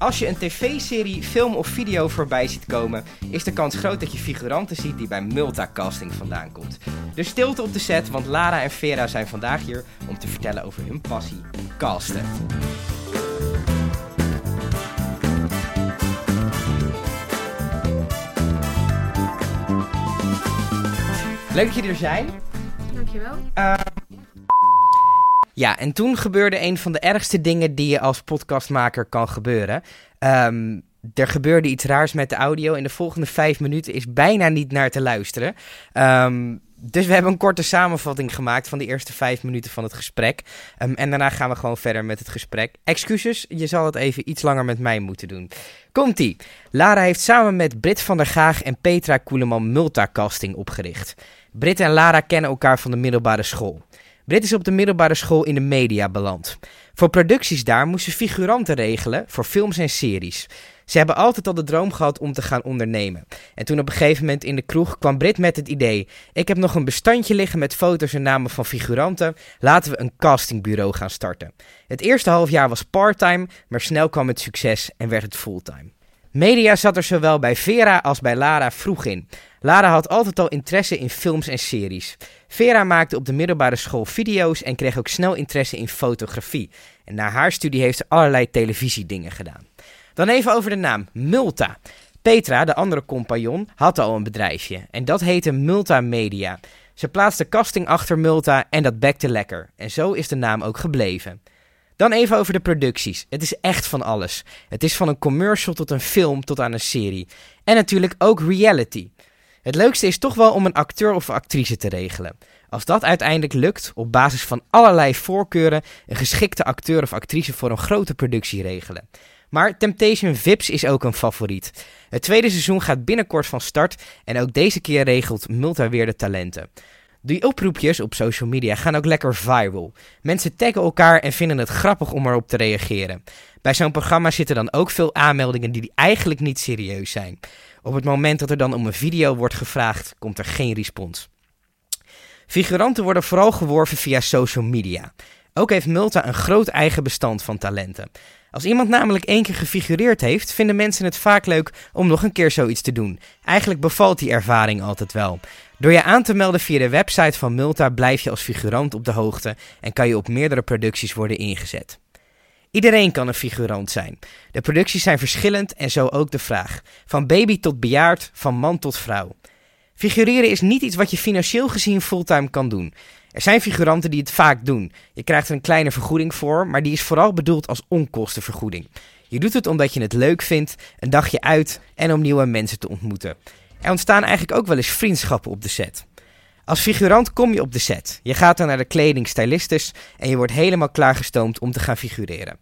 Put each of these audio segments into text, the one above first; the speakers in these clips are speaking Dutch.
Als je een tv-serie, film of video voorbij ziet komen, is de kans groot dat je figuranten ziet die bij Multicasting vandaan komt. Dus stilte op de set, want Lara en Vera zijn vandaag hier om te vertellen over hun passie, casten. Leuk dat jullie er zijn. Dankjewel. Ja, en toen gebeurde een van de ergste dingen die je als podcastmaker kan gebeuren. Ehm, er gebeurde iets raars met de audio. In de volgende vijf minuten is bijna niet naar te luisteren. Ehm, dus we hebben een korte samenvatting gemaakt van de eerste vijf minuten van het gesprek. Ehm, en daarna gaan we gewoon verder met het gesprek. Excuses, je zal het even iets langer met mij moeten doen. Komt-ie. Lara heeft samen met Brit van der Gaag en Petra Koeleman Multicasting opgericht. Brit en Lara kennen elkaar van de middelbare school. Brit is op de middelbare school in de media beland. Voor producties daar moest ze figuranten regelen voor films en series. Ze hebben altijd al de droom gehad om te gaan ondernemen. En toen op een gegeven moment in de kroeg kwam Brit met het idee: ik heb nog een bestandje liggen met foto's en namen van figuranten. Laten we een castingbureau gaan starten. Het eerste half jaar was parttime, maar snel kwam het succes en werd het fulltime. Media zat er zowel bij Vera als bij Lara vroeg in. Lara had altijd al interesse in films en series. Vera maakte op de middelbare school video's en kreeg ook snel interesse in fotografie. En na haar studie heeft ze allerlei televisiedingen gedaan. Dan even over de naam Multa. Petra, de andere compagnon, had al een bedrijfje en dat heette Multa Media. Ze plaatste casting achter Multa en dat bekte lekker. En zo is de naam ook gebleven. Dan even over de producties. Het is echt van alles. Het is van een commercial tot een film tot aan een serie. En natuurlijk ook reality. Het leukste is toch wel om een acteur of actrice te regelen. Als dat uiteindelijk lukt, op basis van allerlei voorkeuren een geschikte acteur of actrice voor een grote productie regelen. Maar Temptation Vips is ook een favoriet. Het tweede seizoen gaat binnenkort van start en ook deze keer regelt Multa weer de talenten. Die oproepjes op social media gaan ook lekker viral. Mensen taggen elkaar en vinden het grappig om erop te reageren. Bij zo'n programma zitten dan ook veel aanmeldingen die eigenlijk niet serieus zijn. Op het moment dat er dan om een video wordt gevraagd, komt er geen respons. Figuranten worden vooral geworven via social media. Ook heeft Multa een groot eigen bestand van talenten. Als iemand namelijk één keer gefigureerd heeft, vinden mensen het vaak leuk om nog een keer zoiets te doen. Eigenlijk bevalt die ervaring altijd wel. Door je aan te melden via de website van Multa blijf je als figurant op de hoogte en kan je op meerdere producties worden ingezet. Iedereen kan een figurant zijn. De producties zijn verschillend en zo ook de vraag. Van baby tot bejaard, van man tot vrouw. Figureren is niet iets wat je financieel gezien fulltime kan doen. Er zijn figuranten die het vaak doen. Je krijgt er een kleine vergoeding voor, maar die is vooral bedoeld als onkostenvergoeding. Je doet het omdat je het leuk vindt, een dagje uit en om nieuwe mensen te ontmoeten. Er ontstaan eigenlijk ook wel eens vriendschappen op de set. Als figurant kom je op de set. Je gaat dan naar de kledingstylistes en je wordt helemaal klaargestoomd om te gaan figureren.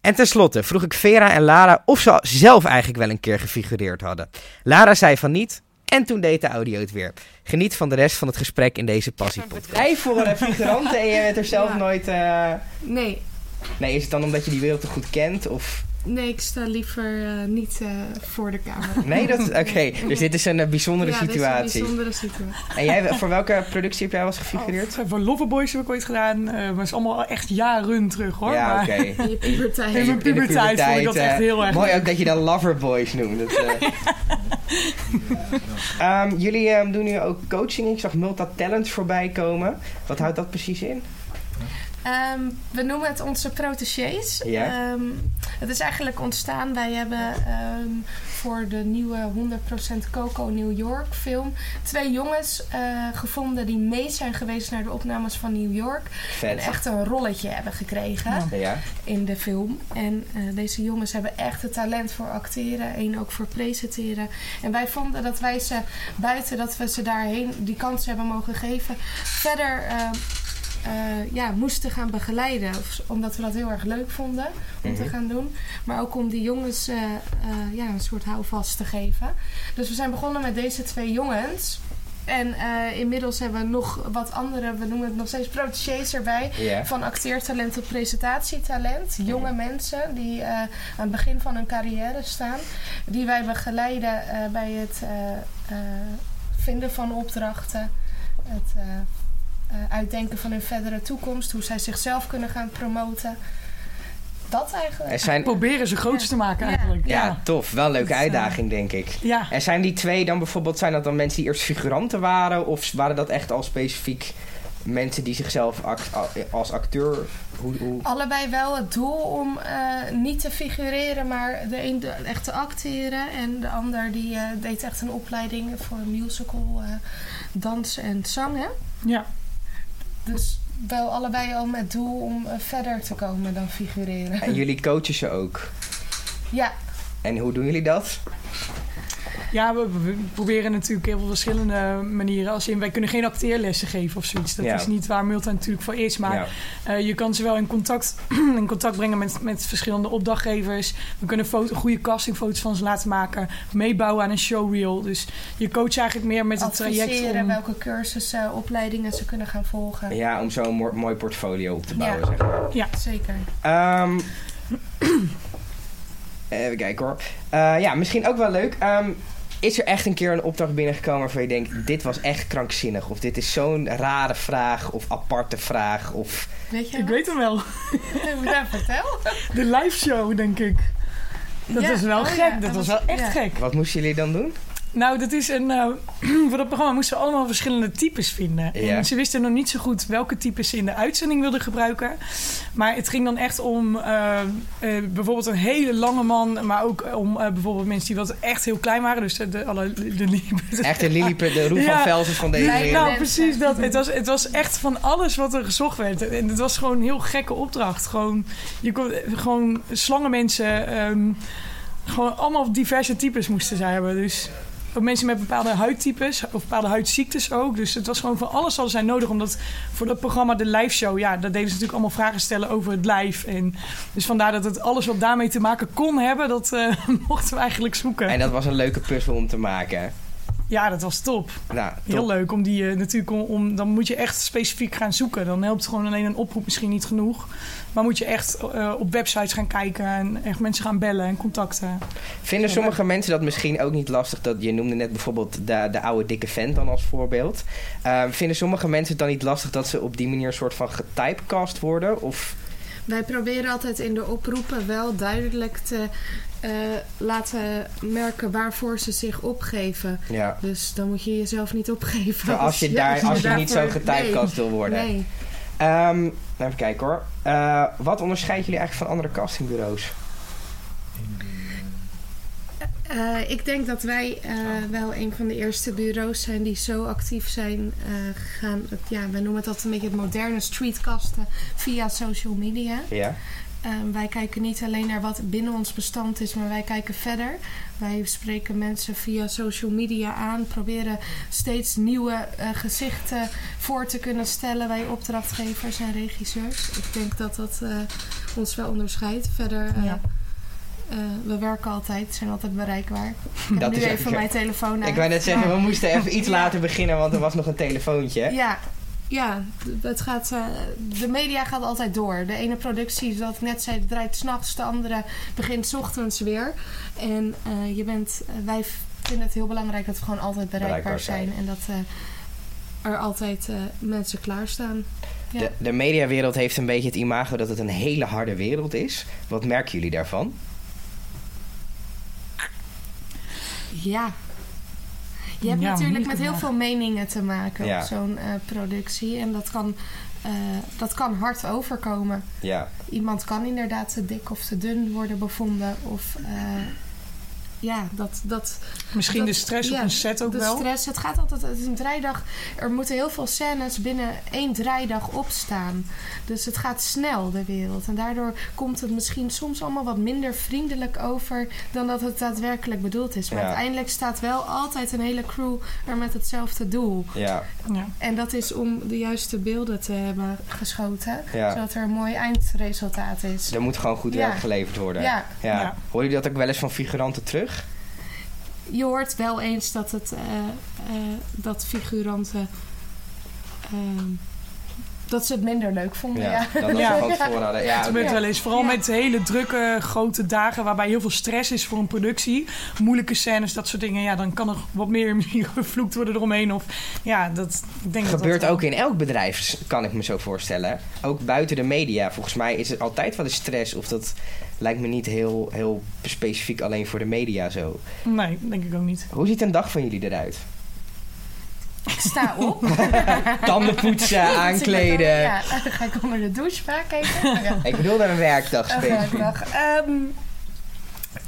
En tenslotte vroeg ik Vera en Lara of ze zelf eigenlijk wel een keer gefigureerd hadden. Lara zei van niet, en toen deed de audio het weer. Geniet van de rest van het gesprek in deze passiepodcast. Jij voor een figuranten en je bent er zelf Ja. nooit... eh, Nee, Nee, is het dan omdat je die wereld te goed kent? Of... nee, ik sta liever eh, niet eh, voor de camera. Nee, dat... Oké, dus dit is een eh, bijzondere ja, dit is situatie. een bijzondere situatie. En jij, voor welke productie heb jij wel eens gefigureerd? Oh, voor Loverboys heb ik ooit gedaan. eh, maar het is allemaal echt jaren terug hoor. ja, oké. In je puberteit. In mijn puberteit vond ik dat echt heel erg Mooi leuk. ook dat je dat Loverboys noemt. Dat, eh. Ehm, jullie ehm, doen nu ook coaching. Ik zag Multa Talent voorbij komen. Wat houdt dat precies in? Ehm, we noemen het onze protégés. Ja. Ehm, het is eigenlijk ontstaan. Wij hebben ehm, voor de nieuwe 100% Coco New York film twee jongens eh, gevonden die mee zijn geweest naar de opnames van New York. En echt een rolletje hebben gekregen. Ja. In de film. En eh, deze jongens hebben echt het talent voor acteren en ook voor presenteren. En wij vonden dat wij ze, buiten dat we ze daarheen die kans hebben mogen geven, verder eh, ja, moesten gaan begeleiden. Omdat we dat heel erg leuk vonden om te Mhm. gaan doen. Maar ook om die jongens eh, eh, ja, een soort houvast te geven. Dus we zijn begonnen met deze twee jongens. En inmiddels hebben we nog wat andere, we noemen het nog steeds protégés erbij. Van acteertalent tot presentatietalent. Jonge mensen die aan het begin van hun carrière staan. Die wij begeleiden bij het vinden van opdrachten. Het uitdenken van hun verdere toekomst. Hoe zij zichzelf kunnen gaan promoten. dat eigenlijk. Er zijn, Proberen ze groots Ja. te maken eigenlijk. ja, Ja. tof. Wel een leuke Dat, eh, uitdaging, denk ik. ja. En zijn die twee dan bijvoorbeeld, zijn dat dan mensen die eerst figuranten waren? Of waren dat echt al specifiek mensen die zichzelf act- als acteur... Hoe, hoe... Allebei wel het doel om eh, niet te figureren, maar de een de- echt te acteren. En de ander die eh, deed echt een opleiding voor musical, eh, dans en zang. Hè? ja. Dus wel allebei al met doel om eh, verder te komen dan figureren. En jullie coachen ze ook. Ja, En hoe doen jullie dat? Ja, we, we proberen natuurlijk heel veel verschillende manieren. Als in, wij kunnen geen acteerlessen geven of zoiets. Dat Ja. is niet waar Multa natuurlijk voor is. Maar ja. eh, je kan ze wel in contact, in contact brengen met, met verschillende opdrachtgevers. We kunnen foto, goede castingfoto's van ze laten maken. Meebouwen aan een showreel. Dus je coacht eigenlijk meer met het traject. Om, welke cursussen, opleidingen ze kunnen gaan volgen. ja, om zo'n mo- mooi portfolio op te bouwen, Ja. zeg maar. Zeker. Ehm, even kijken hoor. Eh, ja, misschien ook wel leuk. Ehm, is er echt een keer een opdracht binnengekomen waarvan je denkt... dit was echt krankzinnig? Of dit is zo'n rare vraag of aparte vraag? Of... Weet je ik wat? weet hem wel. Ja, vertel. De live show, denk ik. Dat Ja, was wel oh gek. ja, dat, was wel echt ja. gek. Wat moesten jullie dan doen? Nou, dat is een. eh, voor dat programma moesten we allemaal verschillende types vinden. Ja. En ze wisten nog niet zo goed welke types ze in de uitzending wilden gebruiken. Maar het ging dan echt om eh, eh, bijvoorbeeld een hele lange man. Maar ook om bijvoorbeeld mensen die wat echt heel klein waren. Dus de, alle, de, de, Echt de Lilliput, de Roel van Ja. Velzen van deze Nee, nou, mensen. precies dat. Het was, het was echt van alles wat er gezocht werd. En het was gewoon een heel gekke opdracht. Gewoon, je kon, gewoon slangenmensen. ehm gewoon allemaal diverse types moesten zij hebben. Dus ook mensen met bepaalde huidtypes of bepaalde huidziektes ook. Dus het was gewoon van alles hadden zij nodig. Omdat voor dat programma, de live show, ja, daar deden ze natuurlijk allemaal vragen stellen over het lijf. En dus vandaar dat het alles wat daarmee te maken kon hebben, dat eh, mochten we eigenlijk zoeken. En dat was een leuke puzzel om te maken. Ja, dat was top. Nou, Heel leuk om die eh, natuurlijk om, om- dan moet je echt specifiek gaan zoeken. Dan helpt gewoon alleen een oproep misschien niet genoeg. Maar moet je echt eh, op websites gaan kijken en echt mensen gaan bellen en contacten. Vinden sommige mensen dat misschien ook niet lastig? Dat, je noemde net bijvoorbeeld de, de oude dikke vent dan als voorbeeld. Ehm, vinden sommige mensen het dan niet lastig dat ze op die manier een soort van getypecast worden? Of Wij proberen altijd in de oproepen wel duidelijk te eh, laten merken waarvoor ze zich opgeven. ja. Dus dan moet je jezelf niet opgeven. Maar als je, daar, als je niet zo getypecast wil worden. Nee. Ehm, even kijken hoor. Eh, wat onderscheidt jullie eigenlijk van andere castingbureaus? Eh, ik denk dat wij eh, wel een van de eerste bureaus zijn die zo actief zijn eh, gegaan. Het- Ja, wij noemen het altijd een beetje het moderne streetcasten via social media. Ja. Eh, wij kijken niet alleen naar wat binnen ons bestand is, maar wij kijken verder. Wij spreken mensen via social media aan, proberen steeds nieuwe gezichten voor te kunnen stellen. Wij opdrachtgevers en regisseurs. Ik denk dat dat ons wel onderscheidt. Verder, Ja. Eh, we werken altijd, zijn altijd bereikbaar. Ik Dat nu is even mijn telefoon uit. Ik wou net zeggen, we moesten even iets Ja. later beginnen, want er was nog een telefoontje. Ja, ja het gaat, eh, de media gaat altijd door. De ene productie, zoals ik net zei, draait s'nachts. De andere begint 's ochtends weer. En eh, je bent, wij vinden het heel belangrijk dat we gewoon altijd bereikbaar, Bereikbaar zijn. En dat er altijd mensen klaarstaan. Ja. De, de mediawereld heeft een beetje het imago dat het een hele harde wereld is. Wat merken jullie daarvan? Ja. Je hebt Ja, natuurlijk met heel vraag. veel meningen te maken Ja. op zo'n eh, productie. En dat kan, eh, dat kan hard overkomen. Ja. Iemand kan inderdaad te dik of te dun worden bevonden. Of eh, ja, dat... dat Misschien dat- de stress ja, op een set ook de wel. stress. Het gaat altijd... Het is een draaidag. Er moeten heel veel scènes binnen één draaidag opstaan. Dus het gaat snel, de wereld. En daardoor komt het misschien soms allemaal wat minder vriendelijk over... dan dat het daadwerkelijk bedoeld is. Maar Ja. uiteindelijk staat wel altijd een hele crew er met hetzelfde doel. Ja. Ja. En dat is om de juiste beelden te hebben geschoten. Ja. Zodat er een mooi eindresultaat is. Er moet gewoon goed Ja. werk geleverd worden. Ja. ja. Ja. Horen jullie dat ook wel eens van figuranten terug? Je hoort wel eens dat, het, eh, eh, dat figuranten ehm, dat ze het minder leuk vonden. Ja, Ja, dan dat Ja. van tevoren hadden. Ja, Het gebeurt wel eens. Vooral Ja. met hele drukke, grote dagen waarbij heel veel stress is voor een productie. Moeilijke scènes, dat soort dingen. Ja, dan kan er wat meer gevloekt worden eromheen. Of ja, dat ik denk dat gebeurt dat, ook in elk bedrijf, kan ik me zo voorstellen. Ook buiten de media. Volgens mij is het altijd wel de stress. Of dat lijkt me niet heel, heel specifiek alleen voor de media zo. Nee, denk ik ook niet. Hoe ziet een dag van jullie eruit? Ik sta op. Tanden poetsen, aankleden. Ja, dan ga ik onder de douche vaak even. Ja. Ik bedoel naar een werkdag Een specifiek. werkdag. Ehm,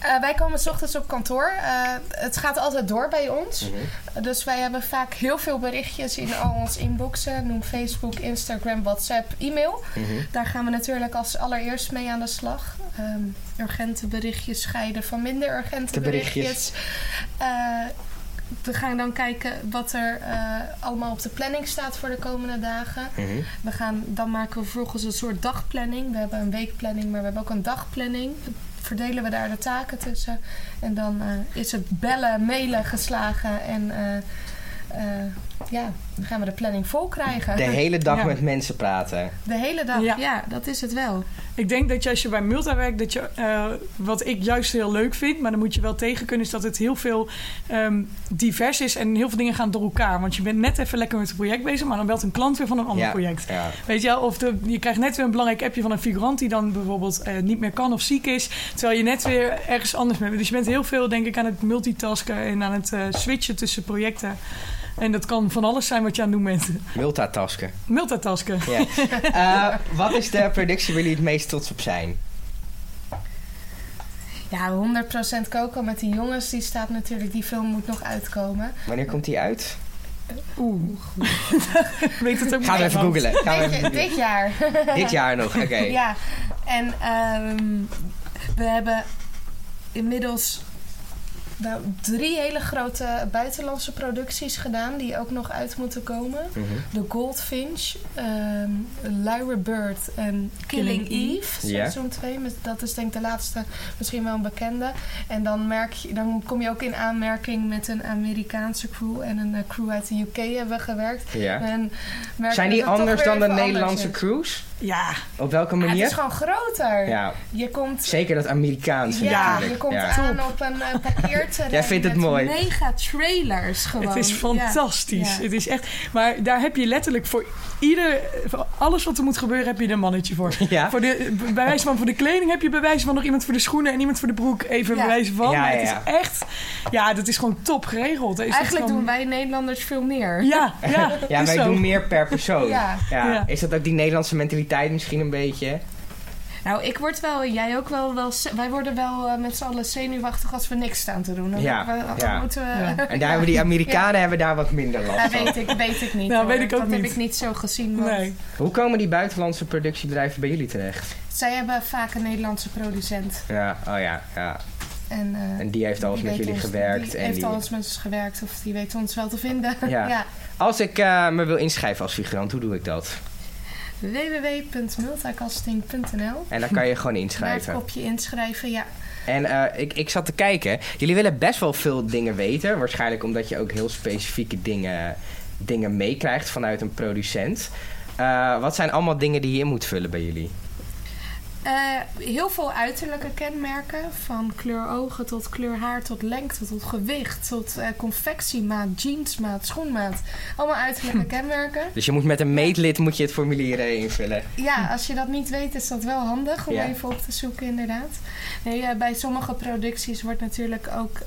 eh, wij komen s ochtends op kantoor. Eh, het gaat altijd door bij ons. Mhm. Dus wij hebben vaak heel veel berichtjes in al ons inboxen. Noem Facebook, Instagram, WhatsApp, e-mail. Mhm. Daar gaan we natuurlijk als allereerst mee aan de slag. Ehm, urgente berichtjes scheiden van minder urgente De berichtjes. berichtjes. Eh, we gaan dan kijken wat er allemaal op de planning staat voor de komende dagen. Mhm. We gaan, dan maken we vervolgens een soort dagplanning. We hebben een weekplanning, maar we hebben ook een dagplanning. Verdelen we daar de taken tussen. En dan eh, is het bellen, mailen geslagen. En eh, eh, ja, dan gaan we de planning vol krijgen. De hele dag Ja. met mensen praten. De hele dag, ja. Ja. dat is het wel. Ik denk dat je als je bij Multa werkt, dat je, eh, wat ik juist heel leuk vind, maar dan moet je wel tegen kunnen, is dat het heel veel ehm, divers is en heel veel dingen gaan door elkaar. Want je bent net even lekker met het project bezig, maar dan belt een klant weer van een ander Ja, project. ja. Weet je wel, of de, je krijgt net weer een belangrijk appje van een figurant die dan bijvoorbeeld eh, niet meer kan of ziek is, terwijl je net weer ergens anders bent. Dus je bent heel veel, denk ik, aan het multitasken en aan het eh, switchen tussen projecten. En dat kan van alles zijn wat je aan het doen bent. Multitasken. Multitasken. Ja. Eh, wat is de productie waar jullie het meest trots op zijn? Ja, 100% Coco met die jongens, die staat natuurlijk, die film moet nog uitkomen. Wanneer komt die uit? Oeh. Weet het ook Gaan we niet even iemand. googlen. Gaan we Dit, even dit jaar. Dit jaar nog, oké. Ja, en ehm, we hebben inmiddels nou, drie hele grote buitenlandse producties gedaan die ook nog uit moeten komen. Mhm. The Goldfinch, ehm Lyra Bird en Killing, Killing Eve, seizoen 2. Dat is denk ik de laatste, misschien wel een bekende. En dan, merk je, dan kom je ook in aanmerking met een Amerikaanse crew en een eh, crew uit de UK hebben we gewerkt. Ja. En merk Zijn je die anders dan de Nederlandse is. crews? Ja, Op welke Ah, het manier? is gewoon groter. Ja, Je komt zeker dat Amerikaanse ja, natuurlijk. je komt ja. aan op een uh, parkeerterrein Jij vindt het met mooi. mega trailers gewoon. Het is fantastisch. Ja. Het is echt. Maar daar heb je letterlijk voor ieder. Voor alles wat er moet gebeuren, heb je er een mannetje voor. Ja? Voor de, bij wijze van voor de kleding heb je bij wijze van nog iemand voor de schoenen en iemand voor de broek. Even Ja. bij wijze van. Ja, Maar ja, het ja. is echt. Ja, dat is gewoon top geregeld. Er is Eigenlijk echt doen wij Nederlanders veel meer. Ja, ja. Ja, is wij zo. doen meer per persoon. Ja. Ja. Is dat ook die Nederlandse mentaliteit misschien een beetje? Nou, ik word wel, jij ook wel, wel wij worden wel eh, met z'n allen zenuwachtig als we niks staan te doen. Dan Ja, we, dan ja. moeten we... Ja. En daar hebben die Amerikanen hebben daar wat minder last Dat van. weet ik, weet ik niet. Nou, weet ik ook dat niet. heb ik niet zo gezien. want Nee. Hoe komen die buitenlandse productiebedrijven bij jullie terecht? Zij hebben vaak een Nederlandse producent. Ja, oh ja, ja. En, eh, En die heeft alles die met jullie ons- gewerkt. Die en heeft die... alles met ons gewerkt of die weet ons wel te vinden. Ja. ja. Als ik eh, me wil inschrijven als figurant, hoe doe ik dat? www.multicasting.nl En dan kan je gewoon Daar inschrijven. op je inschrijven, ja. En eh, ik, ik zat te kijken. Jullie willen best wel veel dingen weten. Waarschijnlijk omdat je ook heel specifieke dingen, dingen meekrijgt vanuit een producent. Eh, wat zijn allemaal dingen die je in moet vullen bij jullie? Eh, heel veel uiterlijke kenmerken. Van kleur ogen tot kleur haar, tot lengte, tot gewicht, tot eh, confectiemaat, jeansmaat, schoenmaat. Allemaal uiterlijke kenmerken. Dus je moet met een meetlid moet je het formulier invullen. Ja, als je dat niet weet, is dat wel handig om Ja. even op te zoeken, inderdaad. Nee, eh, bij sommige producties wordt natuurlijk ook,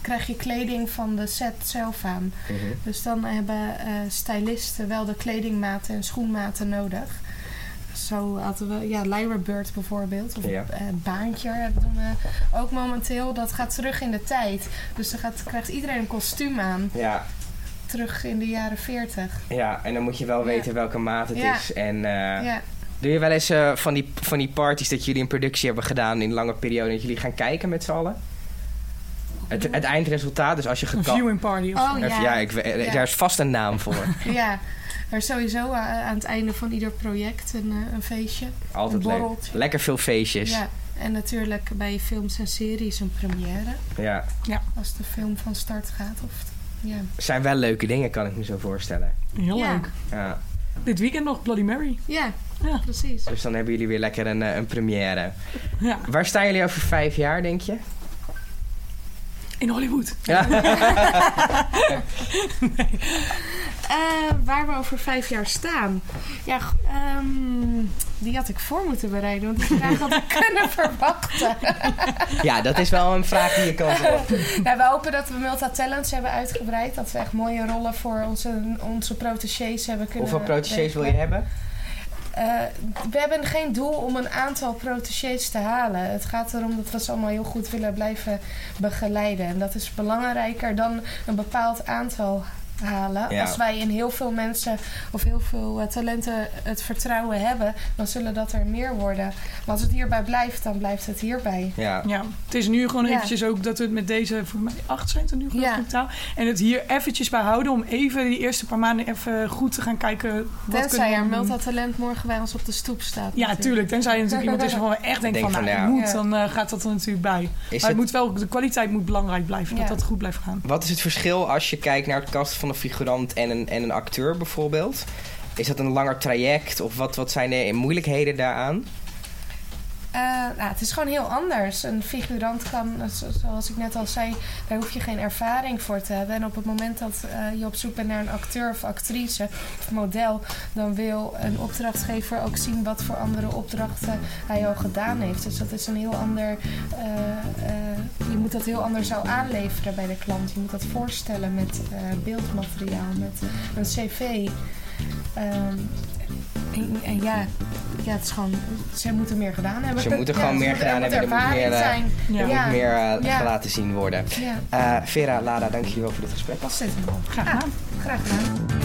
krijg je kleding van de set zelf aan. Mhm. Dus dan hebben stylisten wel de kledingmaten en schoenmaten nodig. Zo hadden we, ja, Lyra Bird bijvoorbeeld, of Ja. eh, Baantje doen we ook momenteel. Dat gaat terug in de tijd. Dus dan gaat, krijgt iedereen een kostuum aan, Ja, terug in de jaren 40. ja, en dan moet je wel Ja. weten welke maat het Ja. is. En eh, Ja. doe je wel eens eh, van, die, van die parties dat jullie een productie hebben gedaan in een lange periode... dat jullie gaan kijken met z'n allen? Het, het eindresultaat, dus als je Een viewing party of Oh, zo. ja. Ja, ik, daar is vast een naam voor. Ja, er is sowieso a- aan het einde van ieder project een, eh, een feestje. Altijd Een leuk. Lekker veel feestjes. Ja. Ja, en natuurlijk bij films en series een première. Als de film van start gaat. Of, ja. Zijn wel leuke dingen, kan ik me zo voorstellen. Heel Ja. leuk. Ja. dit weekend nog Bloody Mary. Ja, Ja. precies. Dus dan hebben jullie weer lekker een, eh, een première. Ja, Waar staan jullie over vijf jaar, denk je? in Hollywood. Ja. Eh, waar we over vijf jaar staan. Ja, ehm, die had ik voor moeten bereiden, want die vraag had ik kunnen verwachten. ja, dat is wel een vraag die je kan Nou, we hopen dat we Multa Talents hebben uitgebreid. Dat we echt mooie rollen voor onze, onze protégés hebben kunnen Hoeveel protégés wil je hebben? Eh, we hebben geen doel om een aantal protégés te halen. Het gaat erom dat we ze allemaal heel goed willen blijven begeleiden. En dat is belangrijker dan een bepaald aantal halen. Ja. Als wij in heel veel mensen of heel veel eh, talenten het vertrouwen hebben, dan zullen dat er meer worden. Maar als het hierbij blijft, dan blijft het hierbij. Ja. Ja, het is nu gewoon Ja. eventjes ook dat we het met deze, voor mij acht zijn er nu geloof Ja. ik totaal. En het hier eventjes bij houden om even die eerste paar maanden even goed te gaan kijken. Wat Tenzij kunnen er Talent morgen bij ons op de stoep staat. Ja, natuurlijk. tuurlijk. Tenzij er natuurlijk iemand is waarvan we echt denken Denk van, van, nou, moet, Ja. dan eh, gaat dat er natuurlijk bij. Is maar het het, moet wel, de kwaliteit moet belangrijk blijven, Ja. dat dat goed blijft gaan. wat is het verschil als je kijkt naar het kasten van een figurant en een, en een acteur bijvoorbeeld? Is dat een langer traject of wat, wat zijn de moeilijkheden daaraan? Eh, nou, het is gewoon heel anders. Een figurant kan, zo- zoals ik net al zei, daar hoef je geen ervaring voor te hebben. En op het moment dat eh, je op zoek bent naar een acteur of actrice of model, dan wil een opdrachtgever ook zien wat voor andere opdrachten hij al gedaan heeft. Dus dat is een heel ander. eh, je moet dat heel anders aanleveren bij de klant. Je moet dat voorstellen met beeldmateriaal, met een cv. Ehm, en, en ja, ja, het is gewoon, ze moeten meer gedaan hebben. Ze moeten Ja, gewoon meer gedaan hebben, er moet meer, eh, zijn. Ja. Er Ja. moet meer eh, Ja. laten zien worden. Ja, Eh, Vera, Lara, dank jullie wel voor dit gesprek. dat zit hem al. Graag gedaan. Graag gedaan.